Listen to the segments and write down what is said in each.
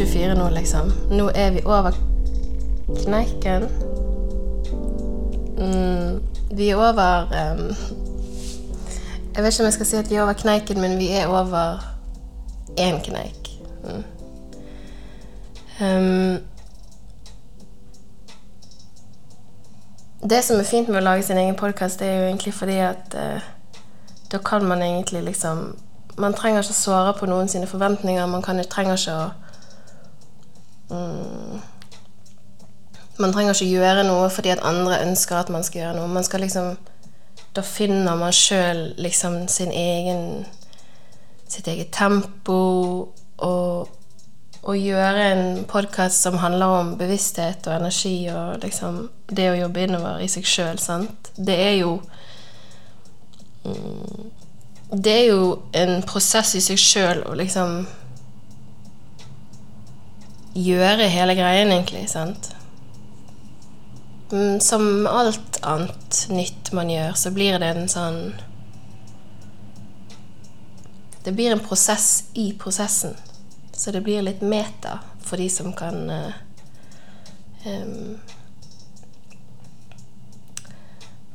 2024 nå, liksom. Nå er vi over kneiken. Mm, vi er over um, Jeg vet ikke om jeg skal si at vi er over kneiken, men vi er over én kneik. Mm. Um, det som er fint med å lage sin egen podkast, er jo egentlig fordi at uh, da kan man egentlig liksom Man trenger ikke å såre på noen sine forventninger. Man kan, trenger ikke å Man trenger ikke gjøre noe fordi at andre ønsker at man skal gjøre noe. Man skal liksom Da finner man sjøl liksom sin egen Sitt eget tempo og å gjøre en podkast som handler om bevissthet og energi og liksom det å jobbe innover i seg sjøl, sant, det er jo mm, Det er jo en prosess i seg sjøl å liksom gjøre hele greien, egentlig, sant. Som alt annet nytt man gjør, så blir det en sånn Det blir en prosess i prosessen. Så det blir litt meta for de som kan um,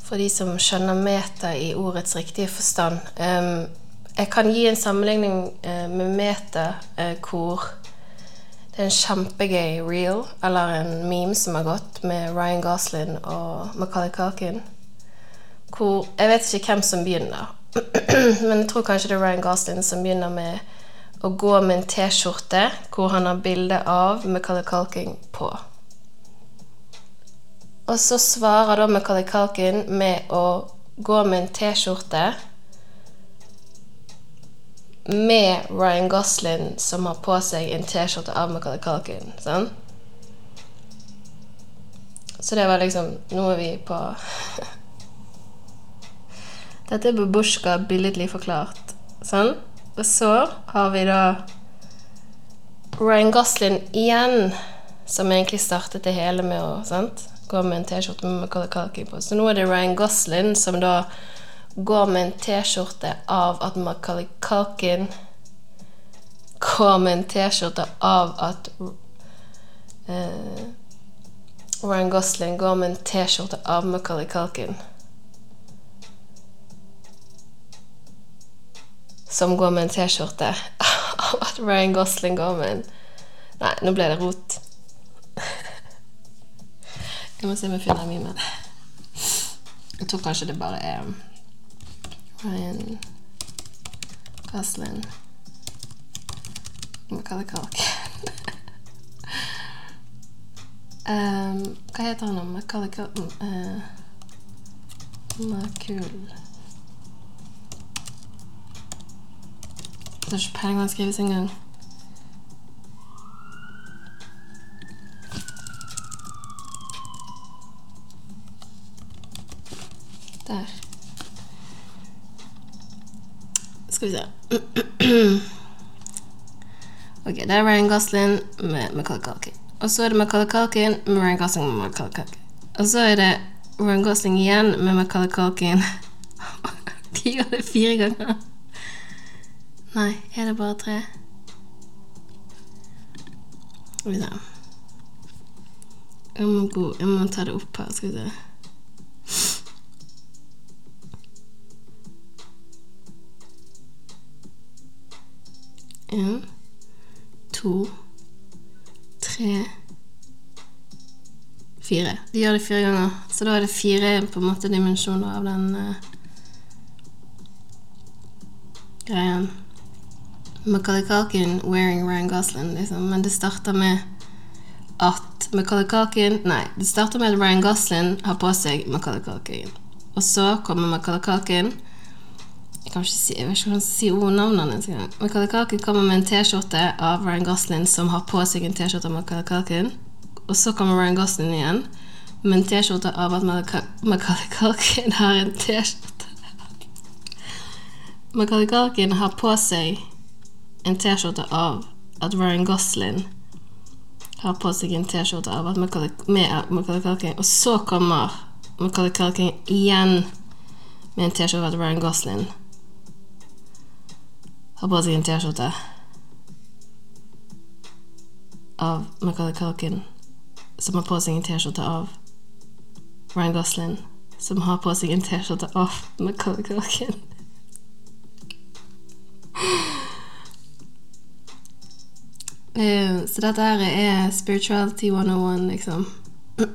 For de som skjønner meta i ordets riktige forstand. Um, jeg kan gi en sammenligning uh, med meta uh, hvor det er en kjempegøy reel, eller en meme som har gått, med Ryan Gosling og Macaulay Culkin. Hvor Jeg vet ikke hvem som begynner, men jeg tror kanskje det er Ryan Gosling som begynner med å gå med en T-skjorte hvor han har bilde av Macaulay Culkin på. Og så svarer da Macaulay Culkin med å gå med en T-skjorte med Ryan Gosling som har på seg en T-skjorte av Macaulay Culkin. Sånn? Så det var liksom Nå er vi på Dette er babusjka billedlig forklart. Sånn? Og så har vi da Ryan Gosling igjen, som egentlig startet det hele med å sant? gå med en T-skjorte med Macaulay Culkin på. Så nå er det Ryan Gosling som da går med en T-skjorte av at Macaulay Culkin går med en T-skjorte av at uh, Ryan Gosling går med en T-skjorte av Macaulay Culkin. som går med en T-skjorte av at Ryan Gosling går med en Nei, nå ble det rot. Jeg må se om jeg finner mine. Jeg tror kanskje det bare er Ryan Gosling Macaulay Culkin. um, hva heter han? Macaulay Culkin uh, Macul... Jeg har ikke peiling hva han skrives engang. Der. Skal vi se Ok, det er Ryan Gosling med Macaulay Culkin. Og så er det Macaulay Culkin med Ryan Gosling med Macaulay Culkin. Og så er det Ryan Gosling igjen med Macaulay Culkin. De gjør det fire ganger. Nei, er det bare tre? Skal vi se Jeg må, ta det opp her, skal vi se. En, to, tre Fire. De gjør det fire ganger. Så da er det fire på en måte dimensjoner av den uh, greien. Macaulay Culkin wearing Ryan Gosling, liksom. Men det starter med at Macaulay Culkin Nei, det starter med at Ryan Gosling har på seg Macaulay Culkin. Og så kommer Macaulay Culkin ikke si, jeg vet ikke hvordan si ordnavnene engang. Macaulay Culkin kommer med en T-skjorte av Ryan Gosling som har på seg en T-skjorte av Macaulay Culkin. Og så kommer Ryan Gosling igjen med en T-skjorte av at Culkin har en T-skjorte Macaulay Culkin har på seg en T-skjorte av at Ryan Gosling har på seg en T-skjorte av at Culkin, og så kommer Macaulay Culkin igjen med en T-skjorte av Ryan Gosling har på seg en T-skjorte av Macaulay Culkin, som har på seg en T-skjorte av Ryan Gosling, som har på seg en T-skjorte av Macaulay Culkin. Eh, Så dette her er spirituality 101, liksom.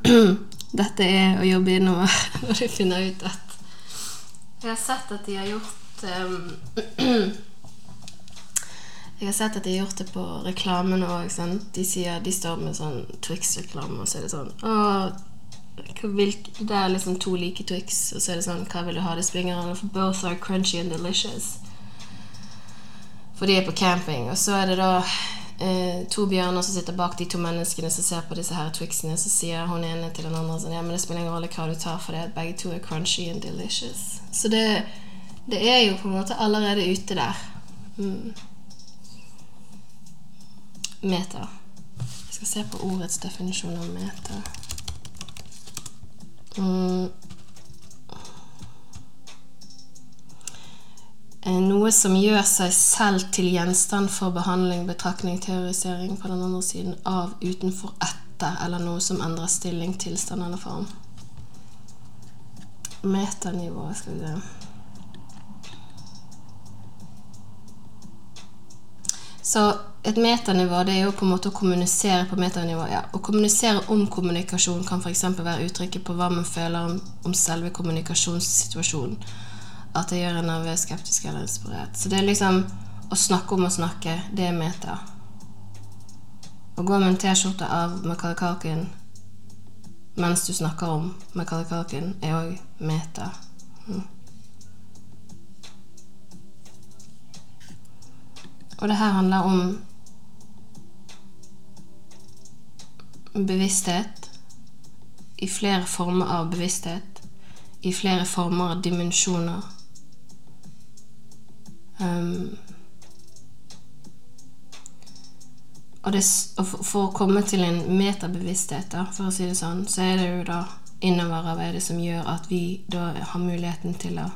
Dette er å jobbe innover når du finner ut at Jeg har sett at de har gjort ehm, Jeg har sett at de har gjort det på reklamene òg. De de står med sånn Twix-reklame, og så er det sånn det er liksom to like Twix, og så er det sånn Hva vil du ha? Det springer ingen for both are crunchy and delicious. For de er på camping, og så er det da eh, to bjørner som sitter bak de to menneskene som ser på disse her Twixene. Så sier hun ene til den andre sånn Ja, men det spiller ingen rolle hva du tar, for det at begge to er crunchy and delicious. Så det, det er jo på en måte allerede ute der. Mm. Meta. Jeg skal se på ordets definisjon av meta. Mm. Eh, Noe som gjør seg selv til gjenstand for behandling, betraktning, teorisering på den andre siden av, utenfor, etter, eller noe som endrer stilling, tilstand eller form. Metanivået, skal vi se. Så et metanivå det er jo på en måte å kommunisere på metanivå. Ja. Å kommunisere om kommunikasjon kan f.eks. være uttrykket på hva man føler om, om selve kommunikasjonssituasjonen. At det gjør en nervøs, skeptisk eller inspirert. Så det er liksom å snakke om å snakke, det er meta. Å gå med en T-skjorte av Culkin mens du snakker om Culkin, er òg meta. Mm. Og det her handler om bevissthet i flere former av bevissthet, i flere former av dimensjoner. Um, og det, for å komme til en metabevissthet, da, for å si det sånn, så er det jo da innoverarbeidet som gjør at vi da har muligheten til å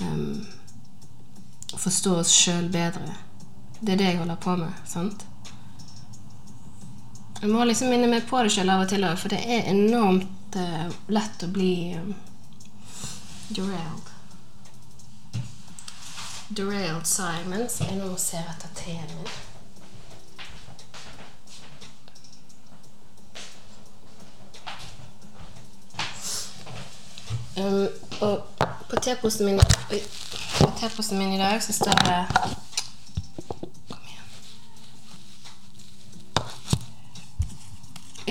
um, forstå oss sjøl bedre. Det er det jeg holder på med. sant? Jeg må liksom minne meg på det sjøl av og til òg, for det er enormt uh, lett å bli um, derailed. Derailed, simons, jeg jeg nå ser etter teen min. Um, og på teposen min min i dag så står det Kom igjen.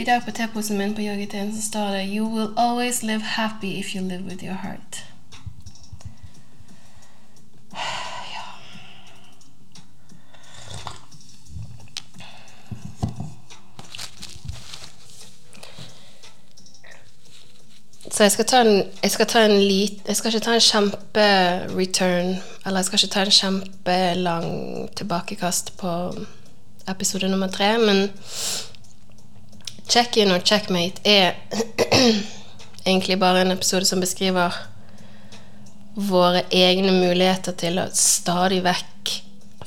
Dag på teposen min på yogateen så står det You will always live happy if you live with your heart. Så jeg skal ta en, jeg skal ta en lit, Jeg skal ikke ta en kjempe-return, eller jeg skal ikke ta en kjempelang tilbakekast på episode nummer tre, men Check-in og checkmate er egentlig bare en episode som beskriver våre egne muligheter til å stadig vekk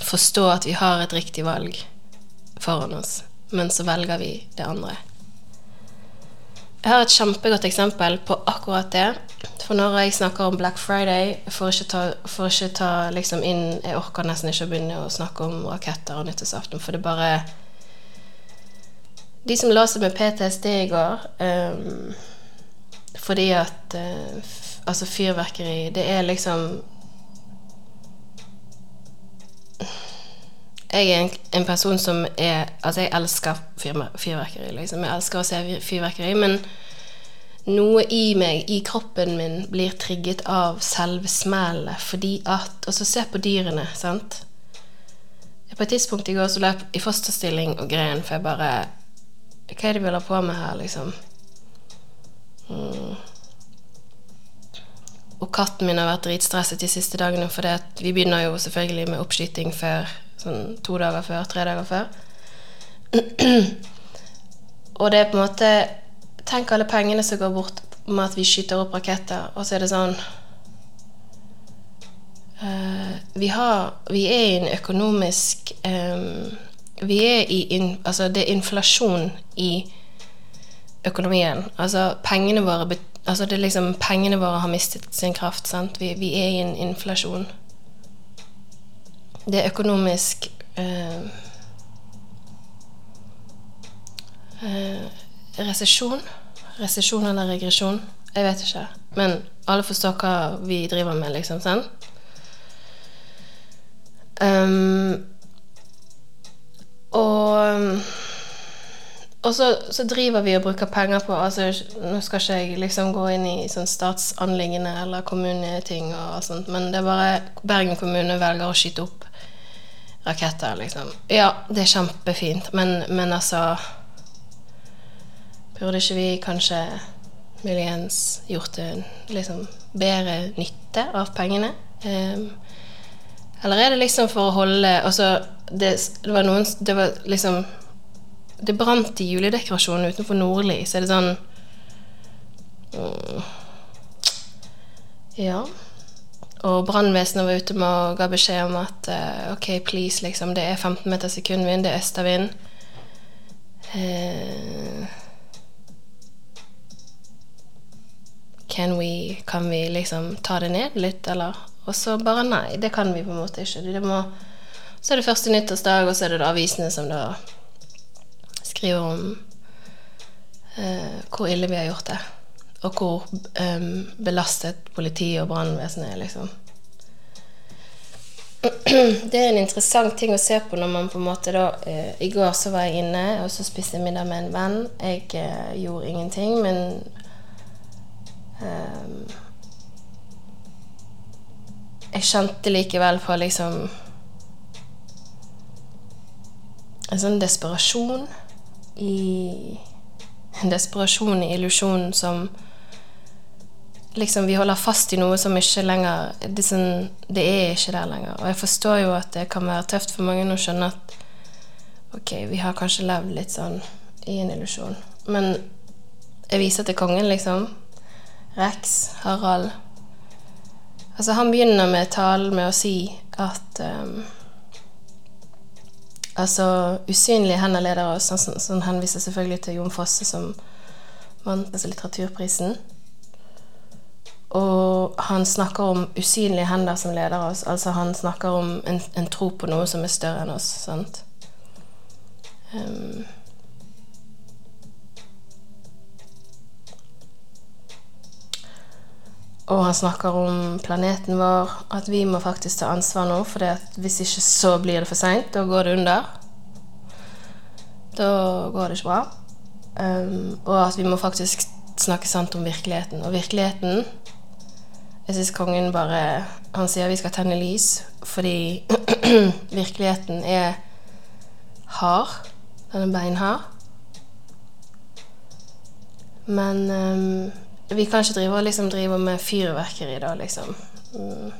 forstå at vi har et riktig valg foran oss, men så velger vi det andre. Jeg har et kjempegodt eksempel på akkurat det. For når jeg snakker om Black Friday, for ikke ta, for ikke ta liksom inn Jeg orker nesten ikke å begynne å snakke om raketter og nyttårsaften, for det bare De som la seg med PTSD i går um, fordi at uh, Altså, fyrverkeri, det er liksom Jeg er en, en person som er Altså, jeg elsker fyr, fyrverkeri, liksom. Jeg elsker å se fyrverkeri, men noe i meg, i kroppen min, blir trigget av selve smellet fordi at Og så se på dyrene, sant. På et tidspunkt i går så løp jeg i fosterstilling og grein, for jeg bare Hva er det vi holder på med her, liksom? Mm. Og katten min har vært dritstresset de siste dagene, for vi begynner jo selvfølgelig med oppskyting før sånn to dager før, tre dager før. og det er på en måte Tenk alle pengene som går bort med at vi skyter opp raketter, og så er det sånn uh, vi, har, vi er i en økonomisk eh, Vi er i in, Altså, det er inflasjon i økonomien. Altså, pengene våre Altså, det er liksom Pengene våre har mistet sin kraft, sant. Vi, vi er i en inflasjon. Det er økonomisk eh, eh, Resesjon? Resesjon eller regresjon? Jeg vet ikke. Men alle forstår hva vi driver med, liksom. sant? Um, og og så, så driver vi og bruker penger på altså, Nå skal ikke jeg liksom gå inn i sånn statsanliggende eller kommuneting og sånt, men det er bare Bergen kommune velger å skyte opp raketter, liksom. Ja, det er kjempefint, men, men altså Burde ikke vi kanskje muligens gjort en liksom bedre nytte av pengene? Ehm, eller er det liksom for å holde Altså, det, det var noen Det var liksom Det brant i juledekorasjonen utenfor Nordli, så er det sånn mm, Ja. Og brannvesenet var ute med og ga beskjed om at uh, OK, please, liksom, det er 15 meter sekundvind, det er østavind. Uh, Can we, kan vi liksom ta det ned litt, eller? Og så bare nei, det kan vi på en måte ikke. Det må, så er det første nyttårsdag, og så er det da avisene som da skriver om eh, hvor ille vi har gjort det. Og hvor eh, belastet politi og brannvesenet er, liksom. Det er en interessant ting å se på når man på en måte da eh, I går så var jeg inne, og så spiste jeg middag med en venn. Jeg eh, gjorde ingenting, men Ehm, jeg kjente likevel på liksom En sånn desperasjon i En desperasjon i illusjonen som Liksom vi holder fast i noe som ikke lenger det, sånn, det er ikke der lenger. Og jeg forstår jo at det kan være tøft for mange å skjønne at ok, vi har kanskje levd litt sånn i en illusjon. Men jeg viser til kongen, liksom. Rex, Harald Altså, han begynner med talen med å si at um, Altså, usynlige hender leder oss. Han sånn, sånn henviser selvfølgelig til Jon Fosse, som vant altså litteraturprisen. Og han snakker om usynlige hender som leder oss. Altså, han snakker om en, en tro på noe som er større enn oss. sant? Um, Og han snakker om planeten vår, at vi må faktisk ta ansvar nå, for hvis ikke så blir det for seint. Da går det under. Da går det ikke bra. Um, og at vi må faktisk snakke sant om virkeligheten. Og virkeligheten Jeg syns kongen bare Han sier vi skal tenne lys fordi virkeligheten er hard. Den er beinhard. Men um, vi kan ikke drive, liksom, drive med fyrverkeri da, liksom. Mm.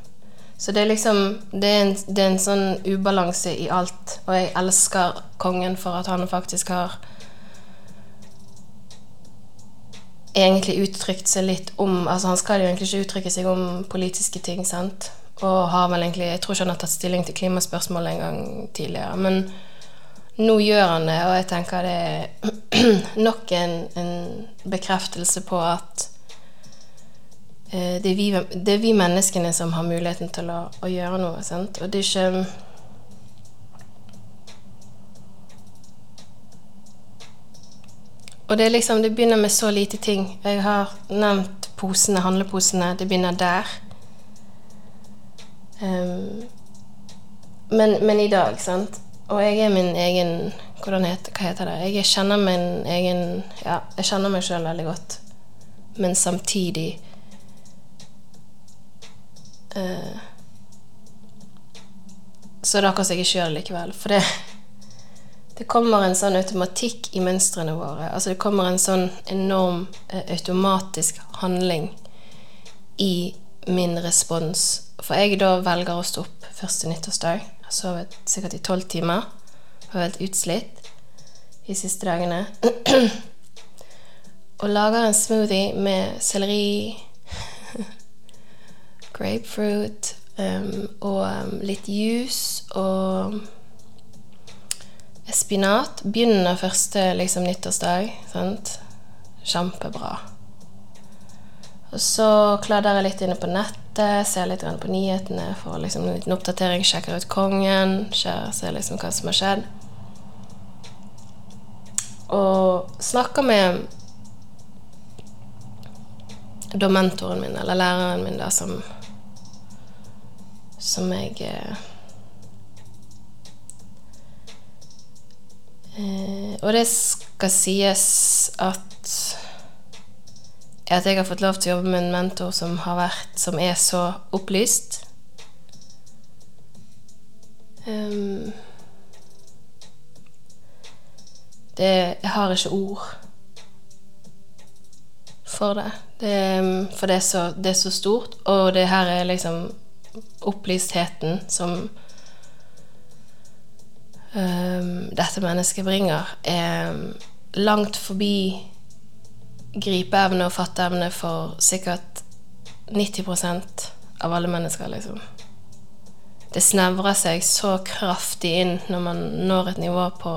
Så det er liksom det er, en, det er, en, sånn ubalanse i alt. Og jeg elsker kongen for at han faktisk har egentlig uttrykt seg litt om Altså han skal jo egentlig ikke uttrykke seg om politiske ting, sant. Og har vel egentlig Jeg tror ikke han har tatt stilling til klimaspørsmål en gang tidligere. Men nå gjør han det, og jeg tenker det er nok en, en bekreftelse på at det er, vi, det er, vi, menneskene som har muligheten til å, å gjøre noe. Sant? Og det er ikke Og det er liksom, det begynner med så lite ting. Jeg har nevnt posene, handleposene. Det begynner der. Um, men, men, i dag, sant Og jeg er min egen hvordan heter, Hva heter det? Jeg kjenner min egen Ja, jeg kjenner meg sjøl veldig godt. Men samtidig Uh, så det er akkurat som jeg ikke gjør det likevel. For det, det kommer en sånn automatikk i mønstrene våre. Altså det kommer en sånn enorm uh, automatisk handling i min respons. For jeg da velger å stå opp første nyttårsdag. Jeg har sovet sikkert i tolv timer. Har vært utslitt de siste dagene. og lager en smoothie med selleri grapefruit, um, og um, litt juice og spinat. Begynner første liksom, nyttårsdag. Sant? Kjempebra. Og så kladder jeg litt inne på nettet, ser litt på nyhetene, får liksom en liten oppdatering, sjekker ut kongen, ser liksom hva som har skjedd. Og snakker med da mentoren min, eller læreren min, da, som Som jeg eh, eh, Og det skal sies at at jeg har fått lov til å jobbe med en mentor som har vært Som er så opplyst. Um, det Jeg har ikke ord for det. det for det er, så, det er, så, stort, og det her er liksom opplystheten som um, dette mennesket bringer, er langt forbi gripeevne og fatteevne for sikkert 90% av alle mennesker, liksom. Det snevrer seg så kraftig inn når man når et nivå på,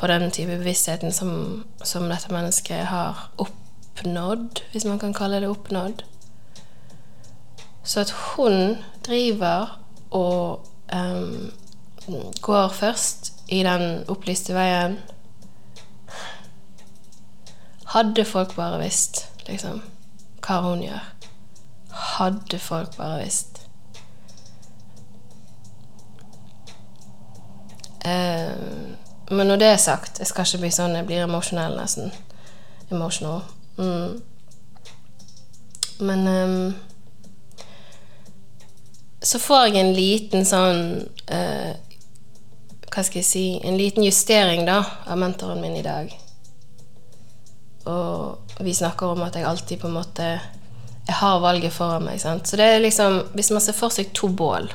på den type bevisstheten som, som dette mennesket har oppnådd, hvis man kan kalle det oppnådd. Så at hun driver og um, går først i den opplyste veien Hadde folk bare visst, liksom, hva hun gjør. Hadde folk bare visst. Uh, men når det er sagt, jeg skal ikke bli sånn jeg blir emosjonell, nesten. Emotional. Mm. Men um, så får jeg en liten sånn uh, Hva skal jeg si En liten justering da av mentoren min i dag. Og vi snakker om at jeg alltid på en måte Jeg har valget foran meg. Sant? Så det er liksom Hvis man ser for seg to bål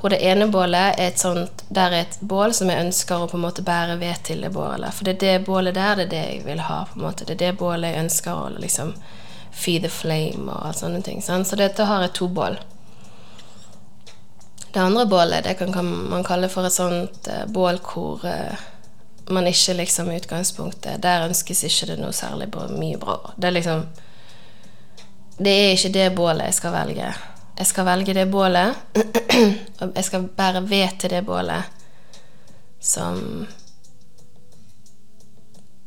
hvor det ene bålet er et sånt Der er et bål som jeg ønsker å på en måte bære ved til det bålet. For det er det bålet der, det er det jeg vil ha. på en måte Det er det bålet jeg ønsker å liksom feed the flame og alt sånne ting. Sant? Så dette har jeg to bål. Det andre bålet det kan, man kalle for et sånt uh, bål hvor uh, man ikke liksom i utgangspunktet Der ønskes ikke det noe særlig mye bra. Det er liksom Det er ikke det bålet jeg skal velge. Jeg skal velge det bålet, og jeg skal bære ved til det bålet som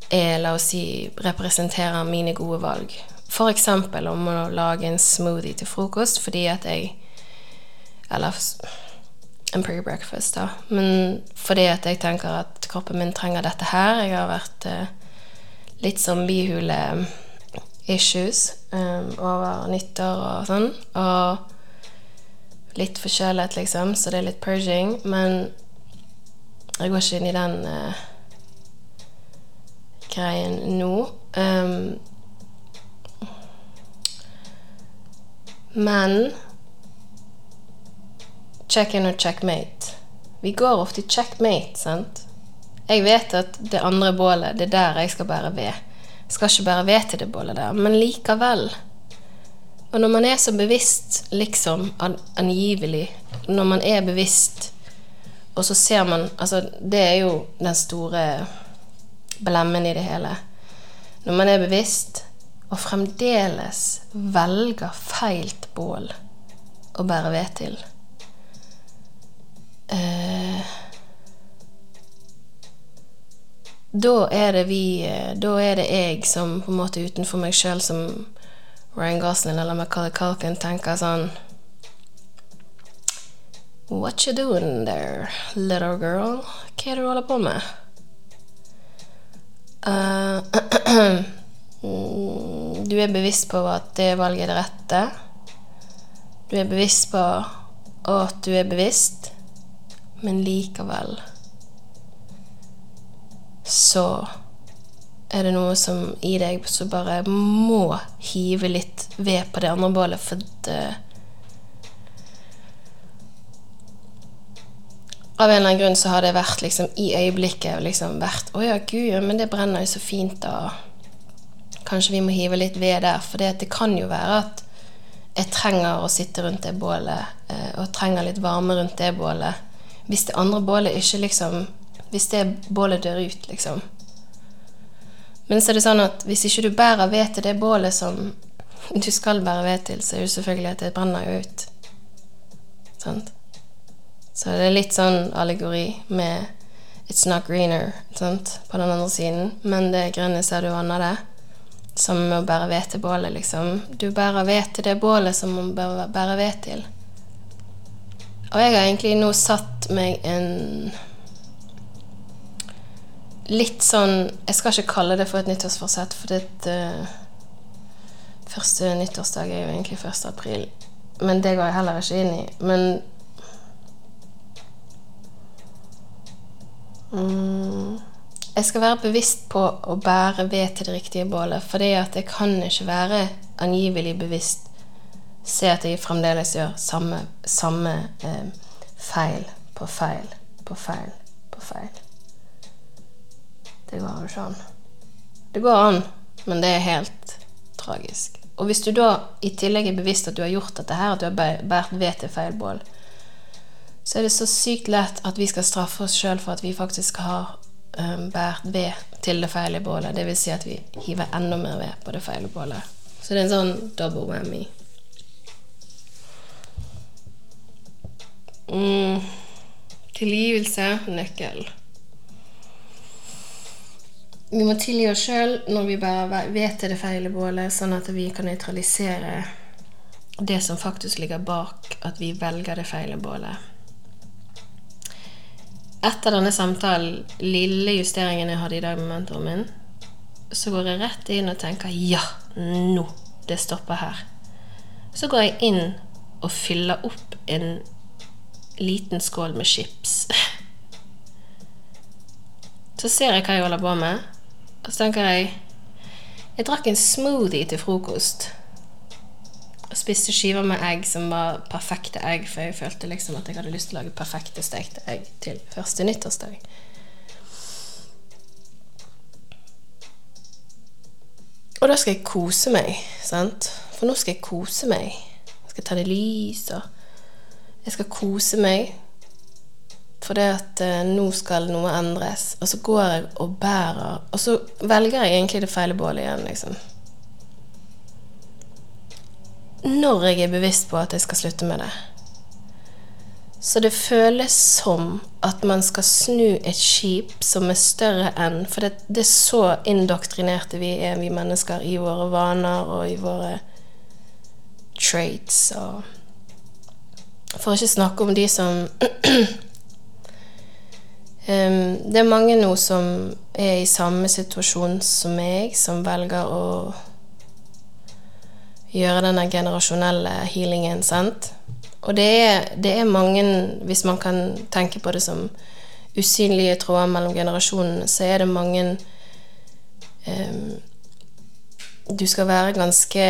er, la oss si, representerer mine gode valg. For eksempel om å lage en smoothie til frokost fordi at jeg Eller en pre-breakfast, da. Men fordi at jeg tenker at kroppen min trenger dette her. Jeg har vært eh, litt som bihule-issues um, over nyttår og sånn. Og litt forkjølet, liksom, så det er litt purging. Men jeg går ikke inn i den uh, greien nå. Um, men check-in og checkmate. Vi går ofte i checkmate, sant? Jeg vet at det andre bålet, det er der jeg skal bære ved. Jeg skal ikke bære ved til det bålet der, men likevel. Og når man er så bevisst, liksom, angivelig Når man er bevisst, og så ser man Altså, det er jo den store blemmen i det hele. Når man er bevisst, og fremdeles velger feilt bål å bære ved til Da er det vi eh, Da er det jeg som på en måte utenfor meg sjøl som Ryan Gosling eller Macaulay Culkin tenker sånn What you doing there, little girl? Hva er det du holder på med? Uh, du er bevisst på at det valget er det rette. Du er bevisst på at du er bevisst, men likevel så er det noe som i deg som bare må hive litt ved på det andre bålet, for det Av en eller annen grunn så har det vært liksom i øyeblikket liksom vært Å ja, gud, ja, men det brenner jo så fint, da. Kanskje vi må hive litt ved der. For det, det kan jo være at jeg trenger å sitte rundt det bålet, eh, og trenger litt varme rundt det bålet. Hvis det andre bålet ikke liksom Hvis det bålet dør ut, liksom. Men så er det sånn at hvis ikke du bærer ved til det bålet som du skal bære ved til, så er det selvfølgelig at det brenner jo ut. Sant? Så det er litt sånn allegori med It's not greener sant? på den andre siden, men det grønne ser du under det. Som å bære ved til bålet, liksom. Du bærer ved til det bålet som man bør bære ved til. Og jeg har egentlig nå satt meg en litt sånn Jeg skal ikke kalle det for et nyttårsforsett, for det uh, Første nyttårsdag er jo egentlig 1. april, men det går jeg heller ikke inn i. Men um, Jeg skal være bevisst på å bære ved til det riktige bålet, for det at jeg kan ikke være angivelig bevisst Se at jeg fremdeles gjør samme, samme eh, feil på feil på feil på feil. Det går ikke an. Det går an, men det er helt tragisk. Og hvis du da i tillegg er bevisst at du har gjort dette her, at du har båret ved til feil bål, så er det så sykt lett at vi skal straffe oss sjøl for at vi faktisk har um, båret ved til det feile bålet. Dvs. Si at vi hiver enda mer ved på det feile bålet. Så det er en sånn double whammy. Mm. Tilgivelse nøkkel. Vi må tilgi oss sjøl når vi bare vet det feile bålet, sånn at vi kan nøytralisere det som faktisk ligger bak at vi velger det feile bålet. Etter denne samtalen, lille justeringen jeg hadde i dag med mentoren min, så går jeg rett inn og tenker ja, nå. Det stopper her. Så går jeg inn og fyller opp en liten skål med chips. Så ser jeg hva jeg holder på med, og så tenker jeg Jeg drakk en smoothie til frokost. Og spiste skiver med egg som var perfekte egg, for jeg følte liksom at jeg hadde lyst til å lage perfekte stekte egg til første nyttårsdag. Og da skal jeg kose meg, sant? For nå skal jeg kose meg. Jeg skal ta det lys, og jeg skal kose meg. For det at eh, nå skal noe endres. Og så går jeg og bærer Og så velger jeg egentlig det feile bålet igjen, liksom. Når jeg er bevisst på at jeg skal slutte med det. Så det føles som at man skal snu et skip som er større enn For det, det er så indoktrinerte vi er, vi mennesker, i våre vaner og i våre traits og For å ikke snakke om de som Um, det er mange nå som er i samme situasjon som meg, som velger å gjøre denne generasjonelle healingen, sant? Og det er, det er, mange, hvis man kan tenke på det som usynlige tråder mellom generasjonene, så er det mange um, Du skal være ganske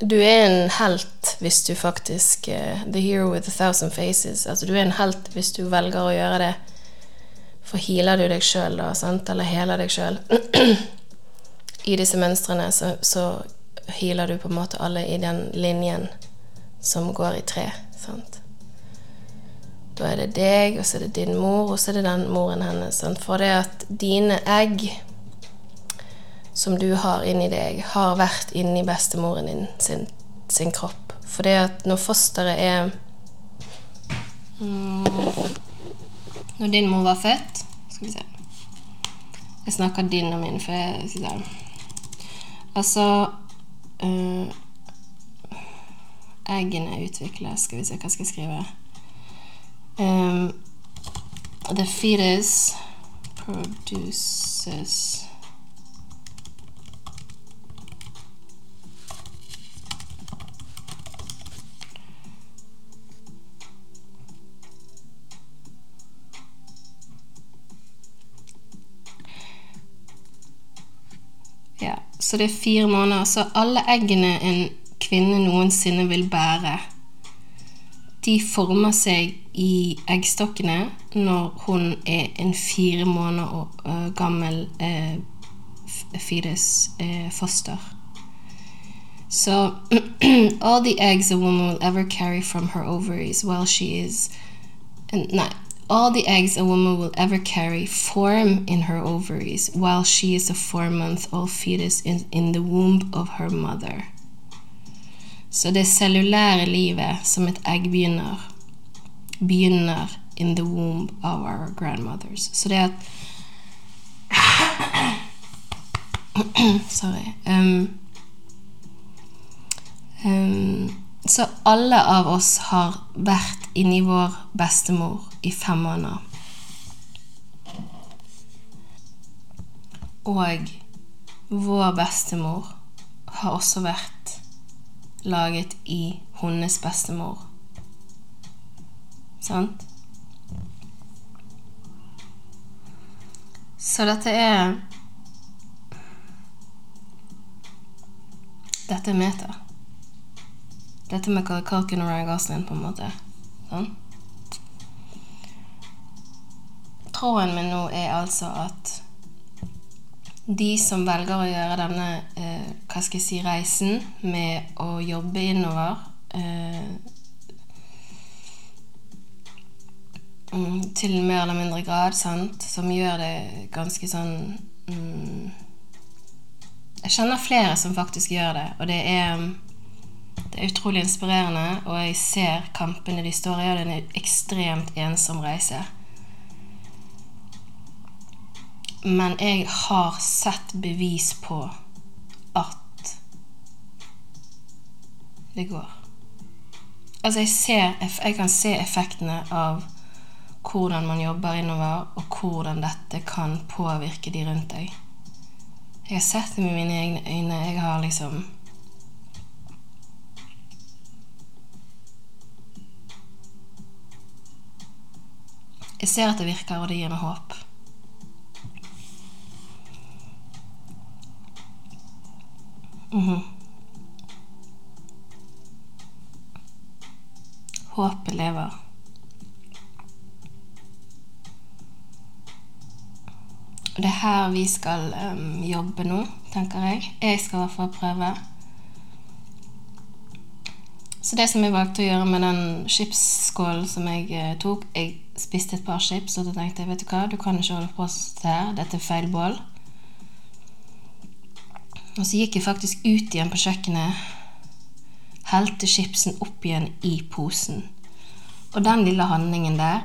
Du er en helt hvis du faktisk uh, The hero with a thousand faces. Altså du er en helt hvis du velger å gjøre det for healer du deg sjøl, da, sant? eller heler deg sjøl I disse mønstrene så, så healer du på en måte alle i den linjen som går i tre. Sant? Da er det deg, og så er det din mor, og så er det den moren hennes. Sant? For det at dine egg som du har inni deg, har vært inni bestemoren din sin, sin kropp. For det at når fosteret er mm, Når din mor var født skal vi se. Jeg snakker din og min, for jeg sitter her. Altså øh, Eggene utvikles Skal vi se, hva skal jeg skrive? Um, the fetus produces Så det er fire måneder. Så alle eggene en kvinne noensinne vil bære, de former seg i eggstokkene når hun er en fire måneder uh, gammel uh, fetus, uh, foster. So, all the eggs a woman will ever carry from her ovaries while she is. And, all the eggs a woman will ever carry form in her ovaries while she is a four month old fetus in, in the womb of her mother. Så det cellulære livet som et egg begynner, begynner in the womb of our grandmothers. Så det at Sorry. Um, um, så alle av oss har vært inni vår bestemor i fem måneder. Og vår bestemor har også vært laget i hennes bestemor. Sant? Så dette er Dette er meta. Dette med Kalken og Ryan Gosling, på en måte. Sånn. Tråden min nå er altså at de som velger å gjøre denne eh, hva skal jeg si, reisen med å jobbe innover eh, mm, Til mer eller mindre grad, sant, som gjør det ganske sånn mm, Jeg kjenner flere som faktisk gjør det, og det er, det er utrolig inspirerende, og jeg ser kampene de står i, og det er en ekstremt ensom reise. Men jeg har sett bevis på at det går. Altså, jeg, ser, jeg kan se effektene av hvordan man jobber innover, og hvordan dette kan påvirke de rundt deg. Jeg har sett det med mine egne øyne. Jeg har liksom Jeg ser at det virker, og det gir meg håp. Mhm. Håpet lever. Og det er her vi skal um, jobbe nå, tenker jeg. Jeg skal i hvert fall prøve. Så det som jeg valgte å gjøre med den chipsskålen som jeg uh, tok Jeg spiste et par chips, og da tenkte jeg vet du hva, du kan ikke holde på sånn her. Dette er feil bål. Og så gikk jeg faktisk ut igjen på kjøkkenet, helte chipsen opp igjen i posen. Og den lille handlingen der,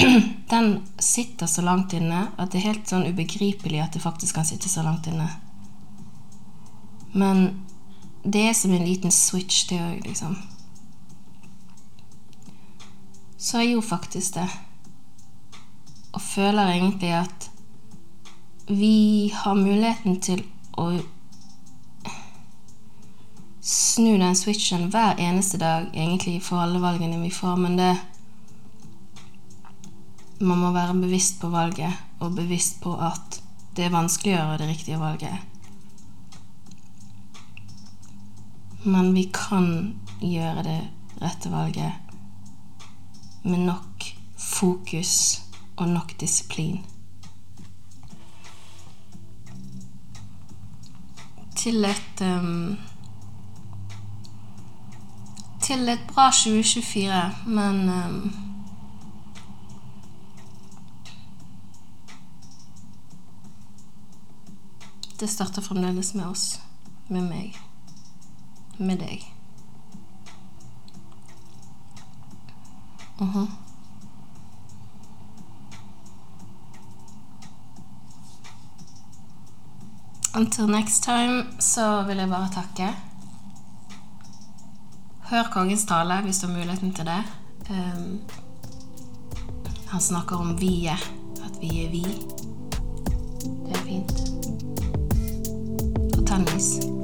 den sitter så langt inne at det er helt sånn ubegripelig at det faktisk kan sitte så langt inne. Men det er som en liten switch, det òg, liksom. Så jeg gjorde faktisk det. Og føler egentlig at vi har muligheten til å snu den switchen hver eneste dag, egentlig, for alle valgene vi får, men det Man må være bevisst på valget, og bevisst på at det er vanskelig å gjøre det riktige valget. Men vi kan gjøre det rette valget med nok fokus og nok disiplin. Til et um, til et bra 2024, men um, Det starter fremdeles med oss. Med meg. Med deg. Uh -huh. Until next time så vil jeg bare takke. Hør kongens tale hvis du har muligheten til det. Um, han snakker om vi-et. At vi er vi. Det er fint. Og tennis.